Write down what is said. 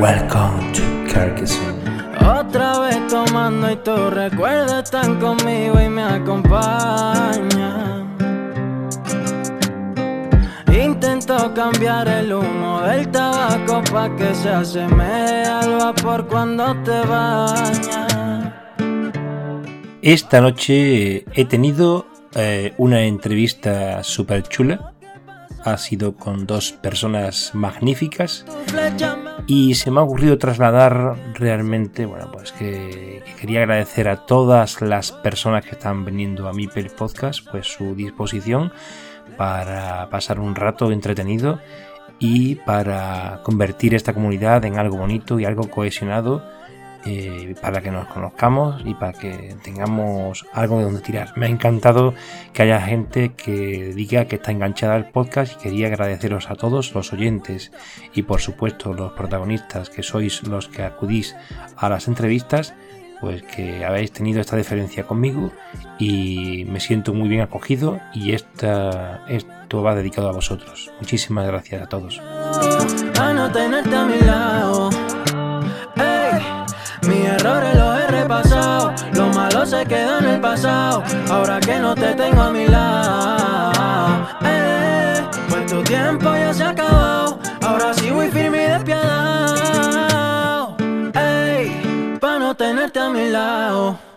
Welcome to Carcassonne. Otra vez tomando y tus recuerdos están conmigo y me acompañan. Intento cambiar el humo del tabaco pa' que se asemeje al vapor cuando te bañas. Esta noche he tenido eh, una entrevista súper chula. Ha sido con dos personas magníficas. Y se me ha ocurrido trasladar realmente, bueno, pues que, que quería agradecer a todas las personas que están viniendo a mi podcast, pues su disposición para pasar un rato entretenido y para convertir esta comunidad en algo bonito y algo cohesionado eh, para que nos conozcamos y para que tengamos algo de donde tirar. Me ha encantado que haya gente que diga que está enganchada al podcast y quería agradeceros a todos los oyentes y por supuesto los protagonistas que sois los que acudís a las entrevistas pues que habéis tenido esta diferencia conmigo y me siento muy bien acogido y esta, esto va dedicado a vosotros. Muchísimas gracias a todos. Malo se quedó en el pasado. Ahora que no te tengo a mi lado, Ey, pues tu tiempo ya se acabado. Ahora sí voy firme y despiadado. Ey, pa no tenerte a mi lado.